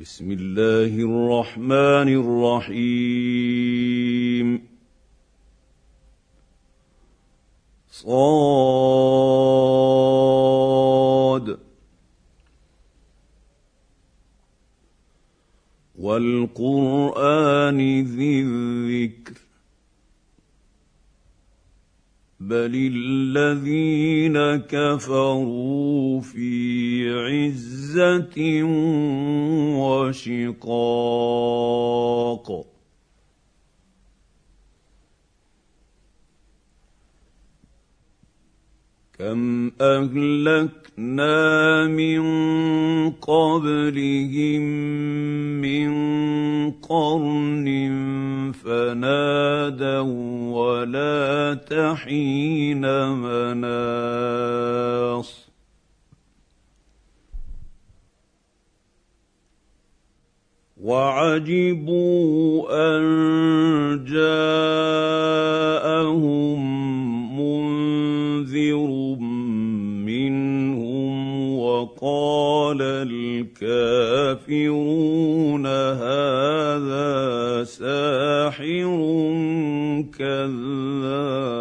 بسم الله الرحمن الرحيم. صاد. والقرآن ذي الذكر. بل الذين كفروا في عزة وشقاق كم أهلكنا من قبلهم من قرن فنادوا ولا تحين مناص. وعجبوا أن جاءهم منذر منهم وقال الكافرون هذا ساحر كذاب.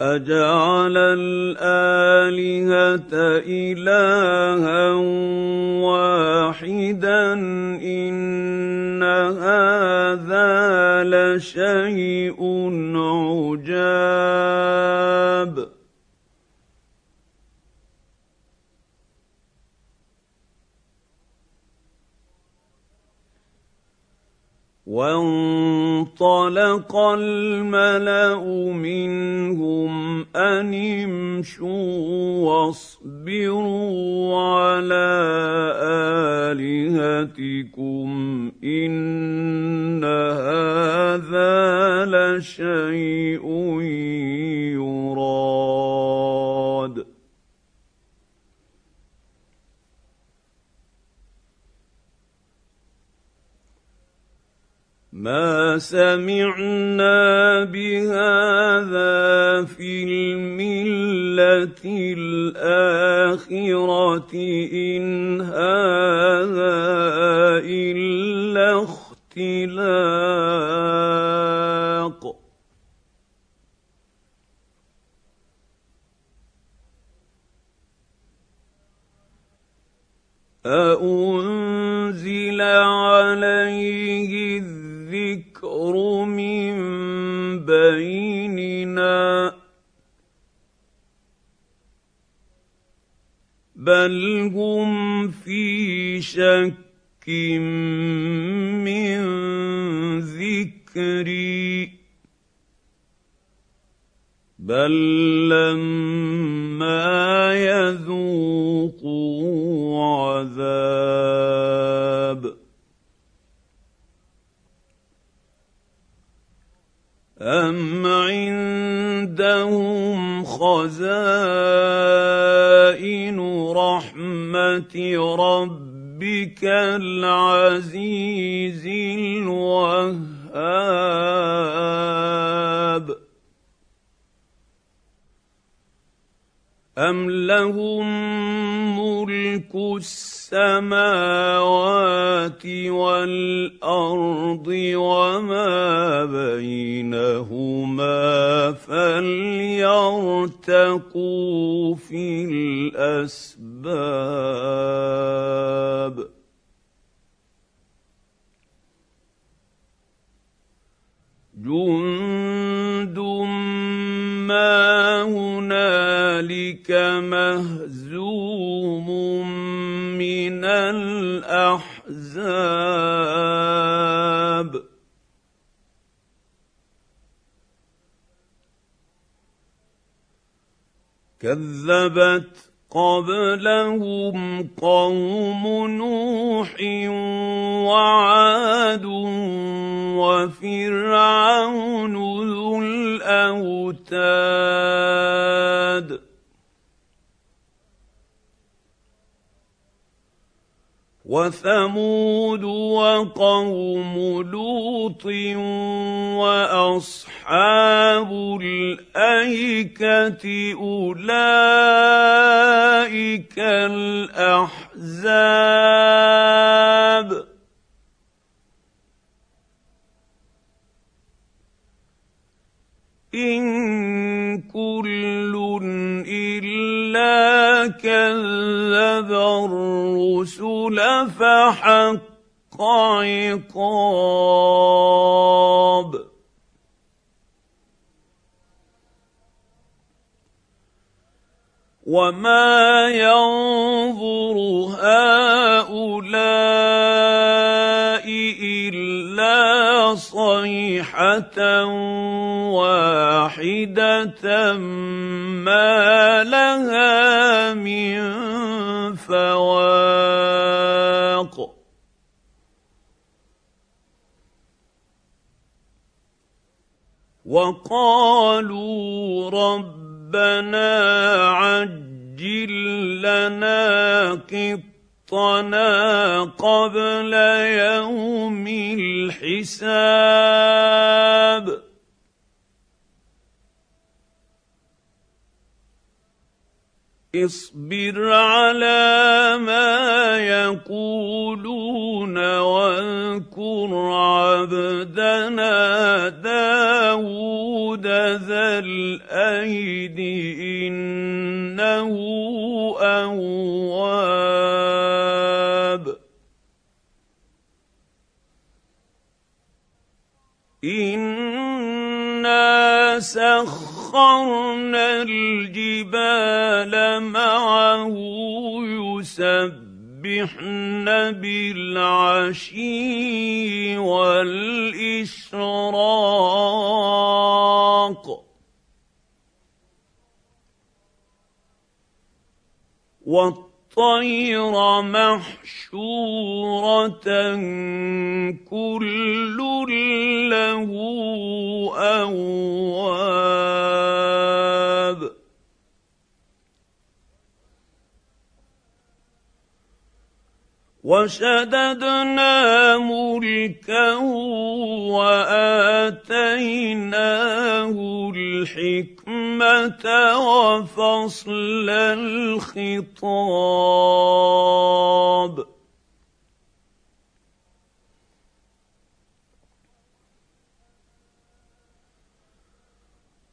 أجعل الآلهة إلها واحدا إن هذا لشيء عجاب. وانطلق الملأ منهم أن امشوا واصبروا على آلهتكم إن هذا لشيء ما سمعنا بهذا في المله الاخره ان هذا الا اختلاق أأنزل عليه الذكر من بيننا. بل هم في شك من ذكري. بل لما يذوقوا عذاب أم عندهم خزائن رحمة ربك العزيز الوهاب أم لهم ملك السماوات والأرض وما بينهما فليرتقوا في الأسباب. جند ما هنالك مهزوم كذبت قبلهم قوم نوح وعاد وفرعون ذو الأوتاد. وثمود وقوم لوط وأصحاب الأيكة أولئك الأحزاب. إن كل إلا كذب الرسل فحق عقاب. وما ينظر هؤلاء إلا صيحة واحدة ما لها من فواق وقالوا ربنا عجل لنا قطنا قبل يوم الحساب. اصبر على ما يقولون واذكر عبدنا داود ذا الأيد إنه أواب. أنا سخر وسخرنا الجبال معه يسبحن بالعشي والاشراق والطير محشوره كل له اواب وشددنا ملكه وآتيناه الحكمة وفصل الخطاب.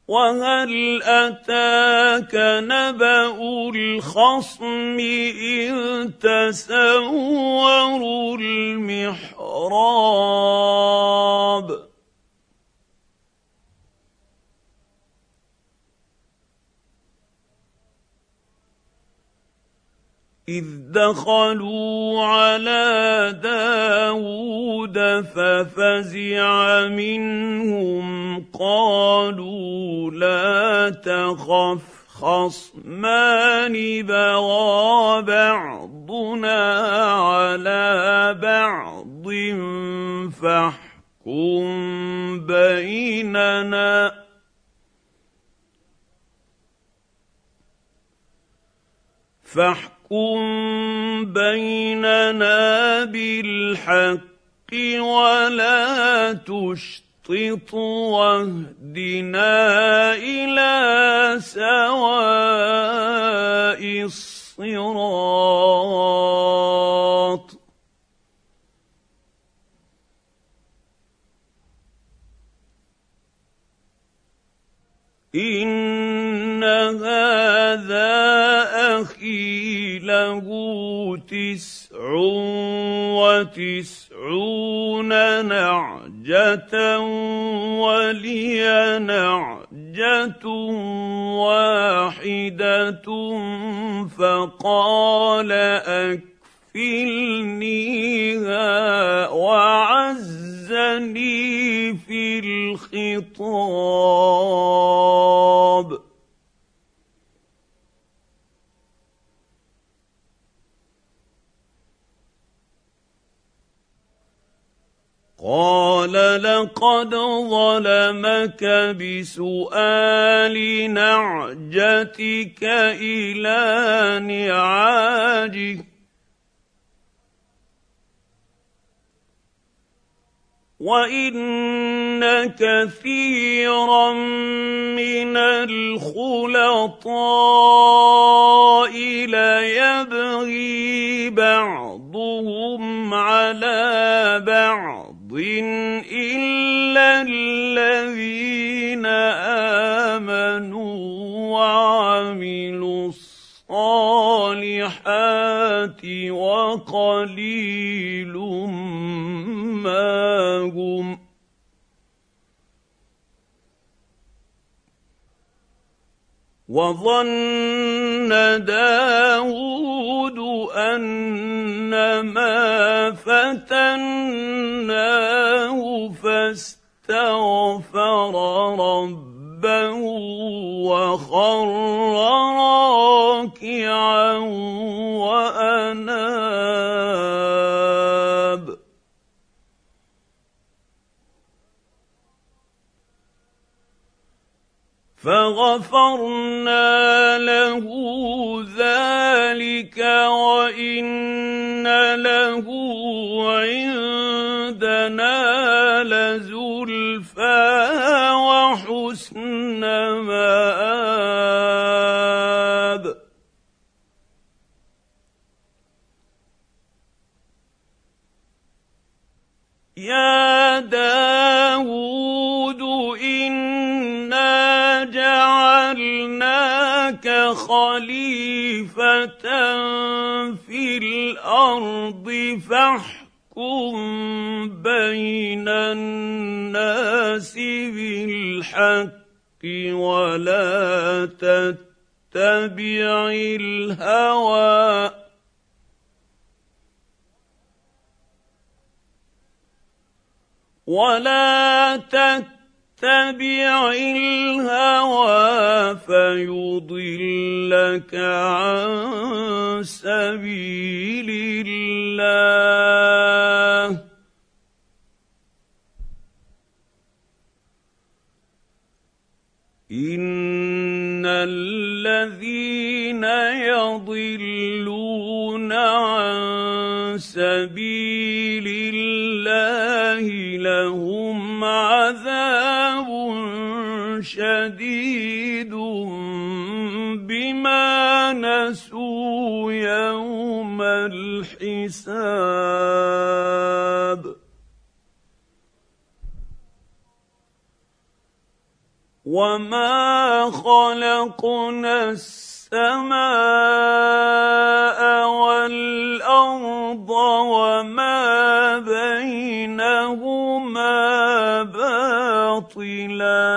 وهل اتاك نبا الخصم اذ تسوروا المحراب إذ دخلوا على داود ففزع منهم قالوا لا تخف خصمان بغى بعضنا على بعض فاحكم بيننا. فاحكم فاحكم بيننا بالحق ولا تشطط واهدنا إلى سواء الصراط ان له تسع وتسعون نعجة ولي نعجة واحدة فقال اكفلنيها وعزني في الخطاب. قال لقد ظلمك بسؤال نعجتك إلى نعاجه. وإن كثيرا من الخلطاء ليبغي بعضهم على بعض. إلا الذين آمنوا وعملوا الصالحات وقليل ما هم وظن داود أنما فتناه فاستغفر ربه وخر راكعا فغفرنا له ذلك وان له عندنا لزلفى وحسن خليفه في الأرض فاحكم بين الناس بالحق ولا تتبع الهوى ولا تتبع الهوى فيضلك عن سبيل الله. ان الذين يضلون عن سبيل الله لهم عذاب شديد بما نسوا يوم الحساب. وما خلقنا السماء والارض وما بينهما باطلا.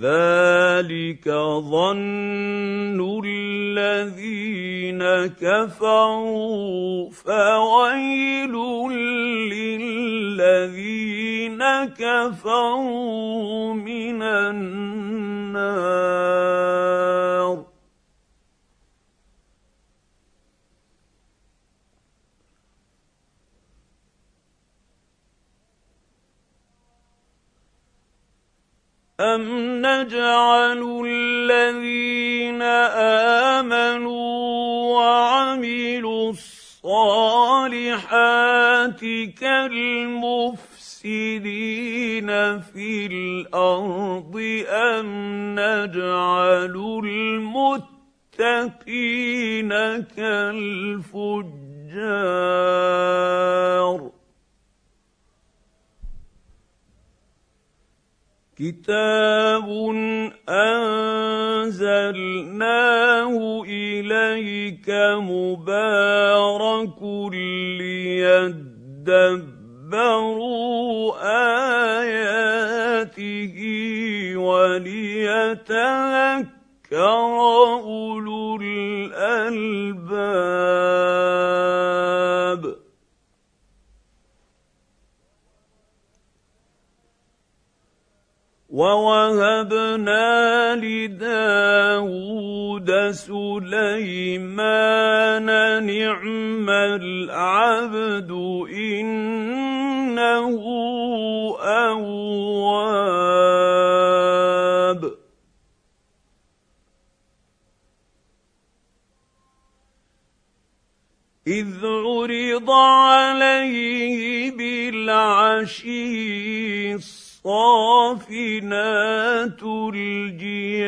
ذلك ظن الذين كفروا فويل للذين كفروا من النار أم نجعل الذين آمنوا وعملوا الصالحات كالمفسدين في الأرض أم نجعل المتقين كالفجار كتاب انزلناه اليك مبارك ليدبروا اياته وليتذكر اولو الالباب ووهبنا لداود سليمان نعم العبد انه اواب. اذ عرض عليه بالعشي الصافنات الجياد.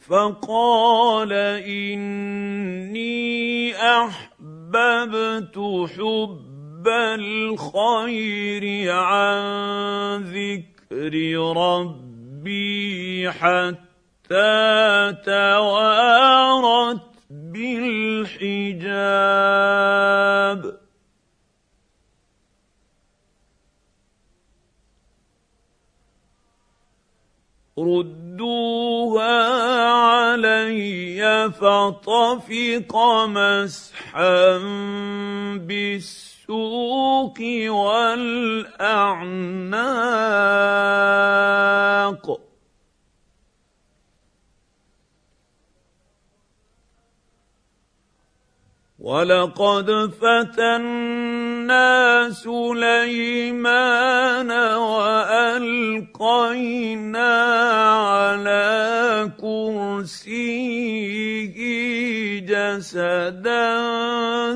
فقال إني أحببت حب الخير عن ذكر ربي حتى توارت بالحجاب. ردوها علي فطفق مسحا بالسوق والأعناق. ولقد فتنا سليمان والقينا على كرسيه جسدا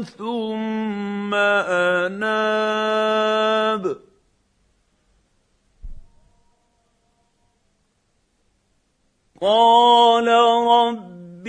ثم اناب قال رب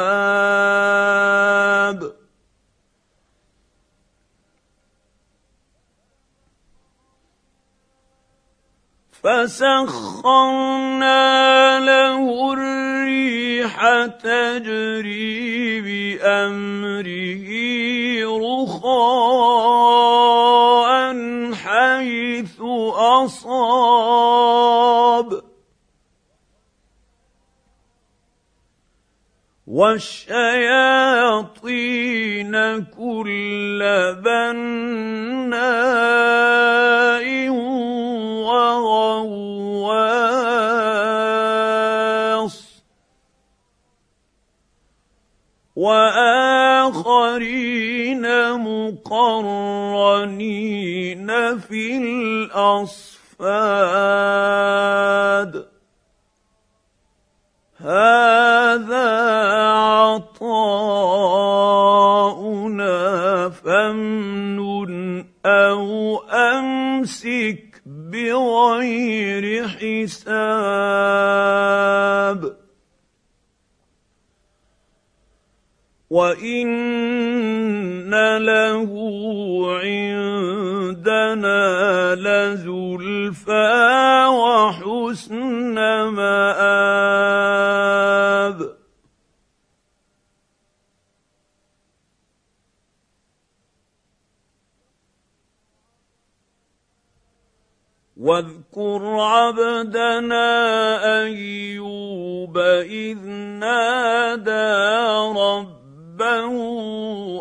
فسخرنا له الريح تجري بأمره رخاء حيث أصاب. والشياطين كل بناء وغواص. وآخرين مقرنين في الأصفاد. هذا عطاؤنا فامنن أو أمسك بغير حساب. وان له عندنا لزلفى وحسن مآب واذكر عبدنا أيوب إذ نادى ربه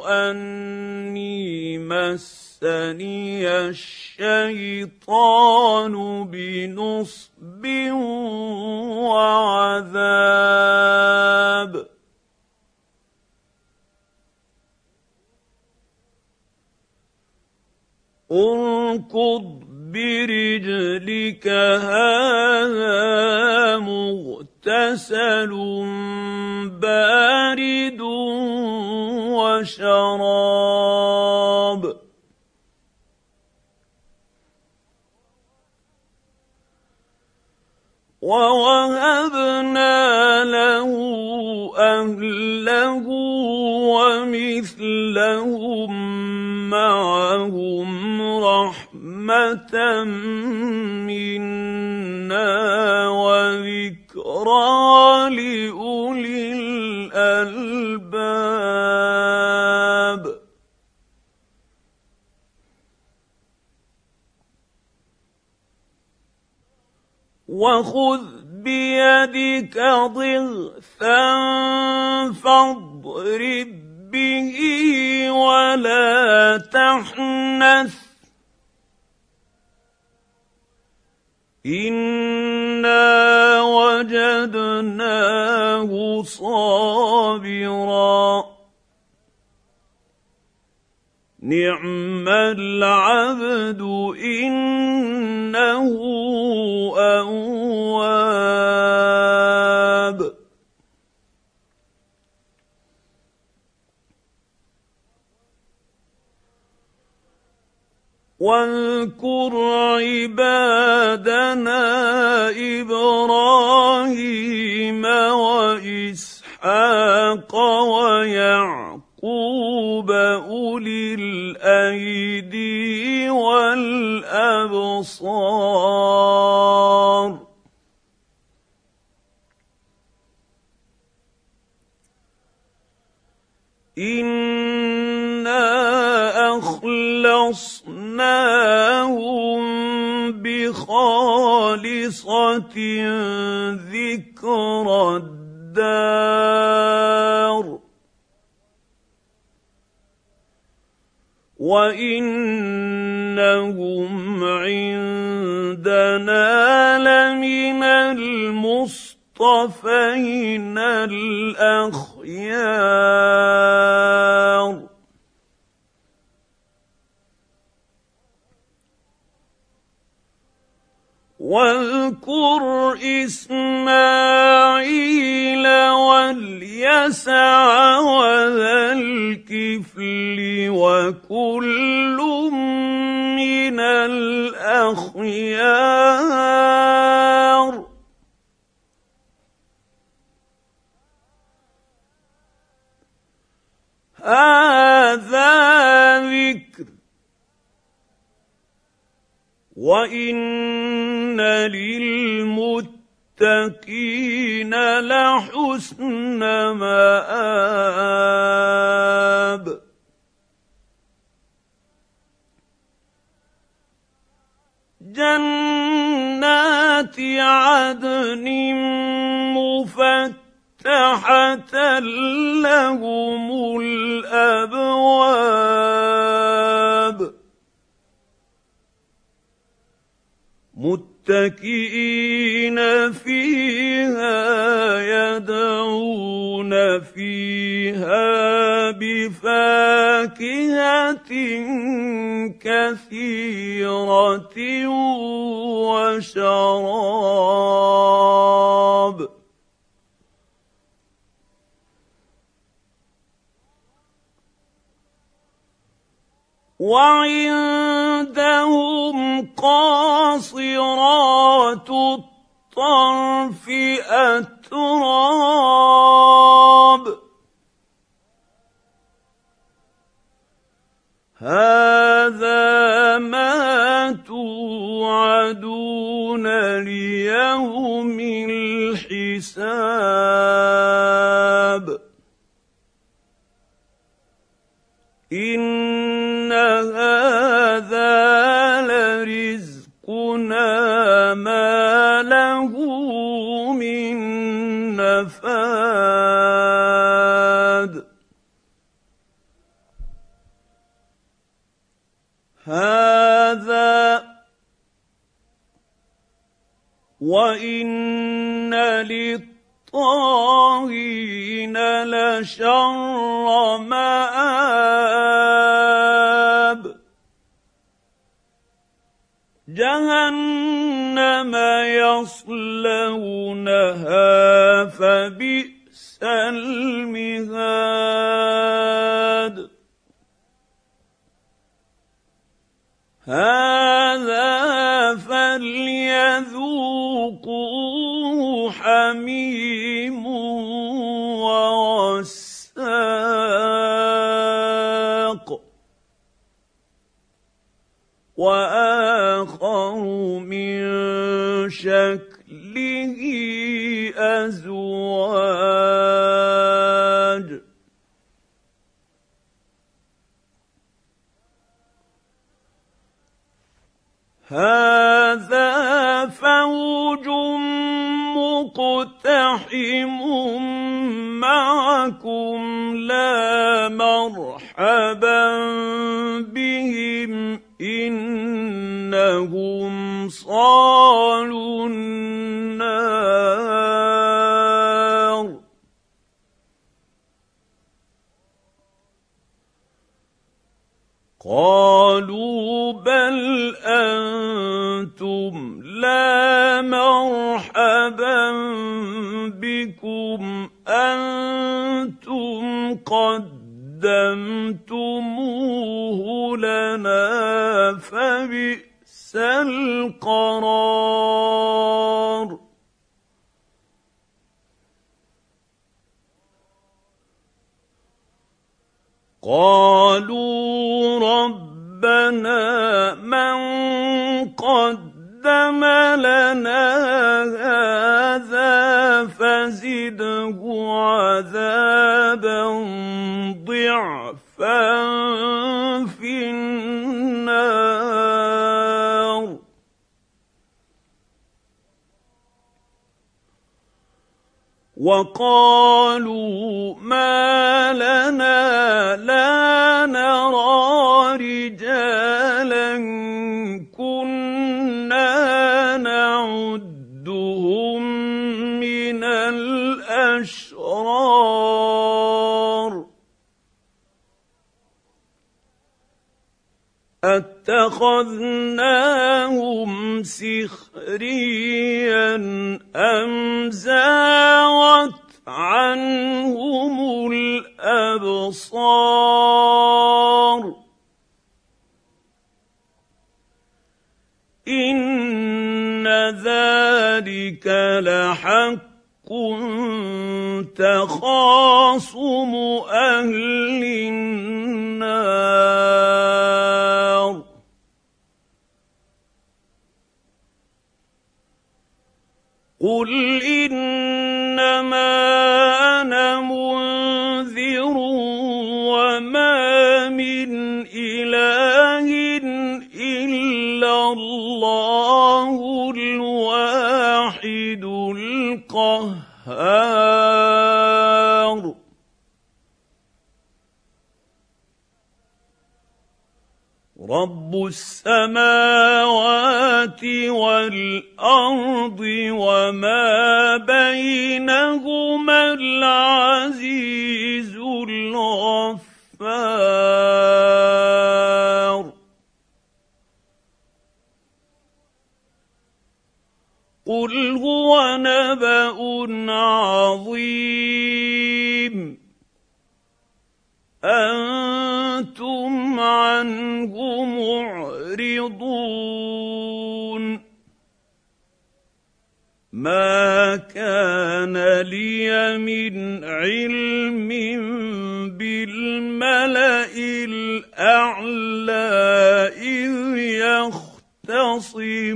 أني مسني الشيطان بنصب وعذاب. اركض برجلك هذا مغتسل بارد وشراب. ووهبنا له أهله ومثلهم معهم رحمة منا وذكرى لأولي الألباب. وخذ بيدك ضغثا فاضرب به ولا تحنث. انا وجدناه صابرا. نعم العبد انه اواب. واذكر عبادنا إبراهيم واسحاق ويعقوب اولي الايدي والابصار انا اخلصناهم بخالصه ذكر الدار وانهم عندنا لمن المصطفين الاخيار واذكر إسماعيل واليسع وذا الكفل وكل من الأخيار. هذا ذكر وان للمتقين لحسن مآب جنات عدن مفتحه لهم الابواب متكئين فيها يدعون فيها بفاكهة كثيرة وشراب. وعندهم قاصرات الطرف أتراب. هذا فليذوقوه حميم معكم لا مرحبا بهم إنهم صالوا بكم أنتم قدمتموه لنا فبئس القرار قالوا ربنا من قدم لنا هذا فزده عذابا ضعفا في النار. وقالوا ما لنا لا نرى رجالا الاشرار أتخذناهم سخريا أم زاغت عنهم الأبصار؟ إن ذلك لحق تخاصم أهل النار. قل انما أنا منذر وما من اله الا الله الواحد القهار. رب السماوات والارض وما بينهما العزيز الغفار قل هو نبا عظيم أنتم عنه معرضون. ما كان لي من علم بالملأ الأعلى إذ يختصمون.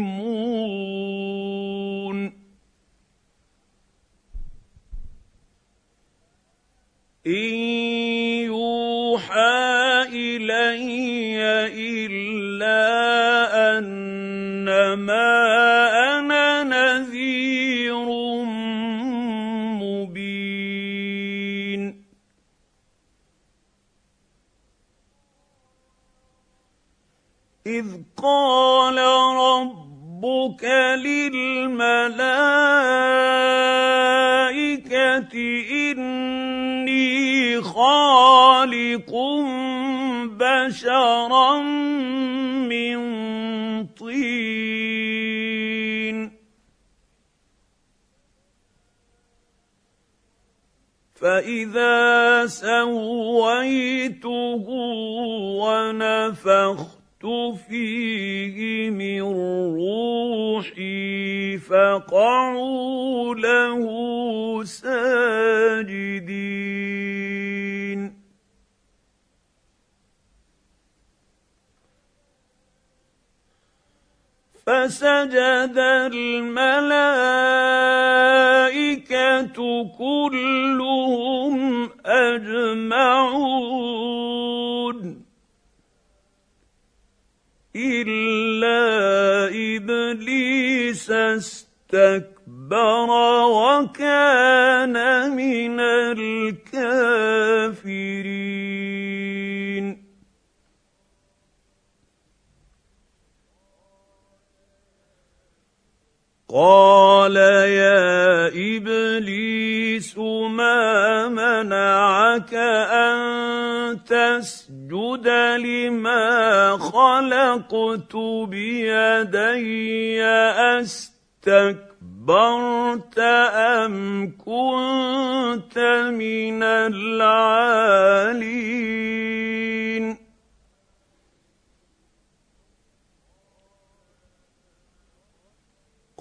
إن الي الا بشرا من طين. فاذا سويته ونفخت فيه من روحي فقعوا له ساجدين. فسجد الملائكة كلهم أجمعون. إلا إبليس واستكبر وكان من الكافرين. قال يا إبليس ما منعك أن تسجد لما خلقت بيدي؟ أستكبرت أم كنت من العالين؟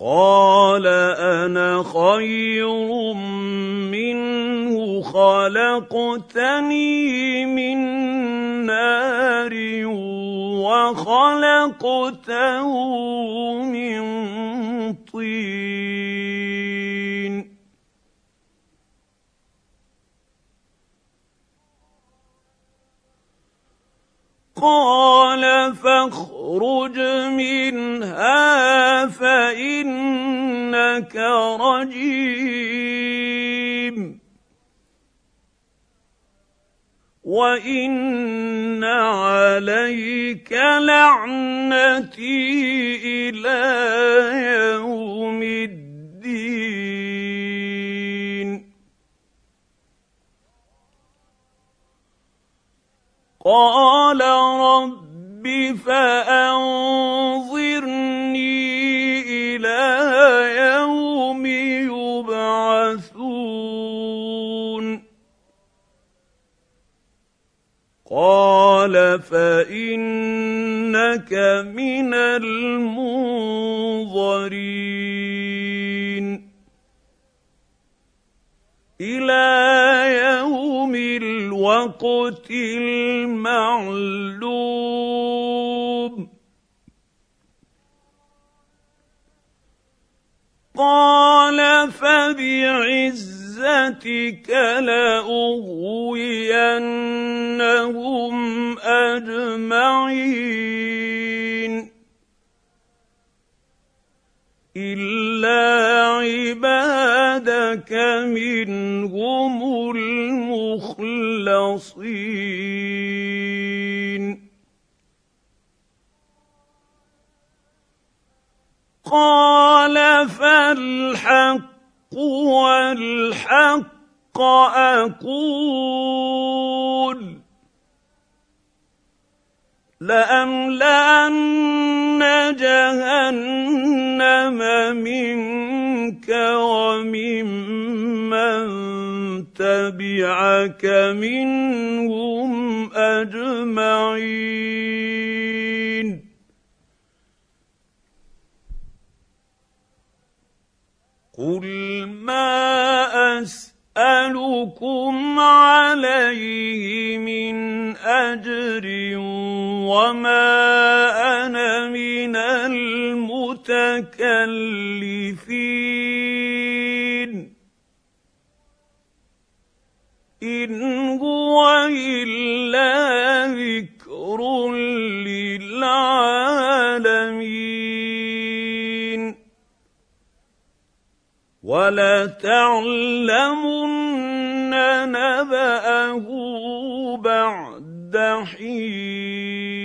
قال أنا خير منه خلقتني من نار وخلقته من طين قال فاخرج منها فإنك رجيم. وإن عليك لعنتي إلى يوم الدين. قال رب فأنظرني إلى يوم يبعثون. قال فإنك من المنظرين. إلى يوم الوقت المعلوم. قال فبعزتك لأغوينهم أجمعين إلا عبادك منهم المخلصين قال فالحق والحق أقول لأملأن جهنم منك وممن تبعك منهم أجمعين قل ما اسالكم عليه من اجر وما أنا من المتكلفين ان هو الا ذكر للعالمين ولتعلمن نبأه بعد حين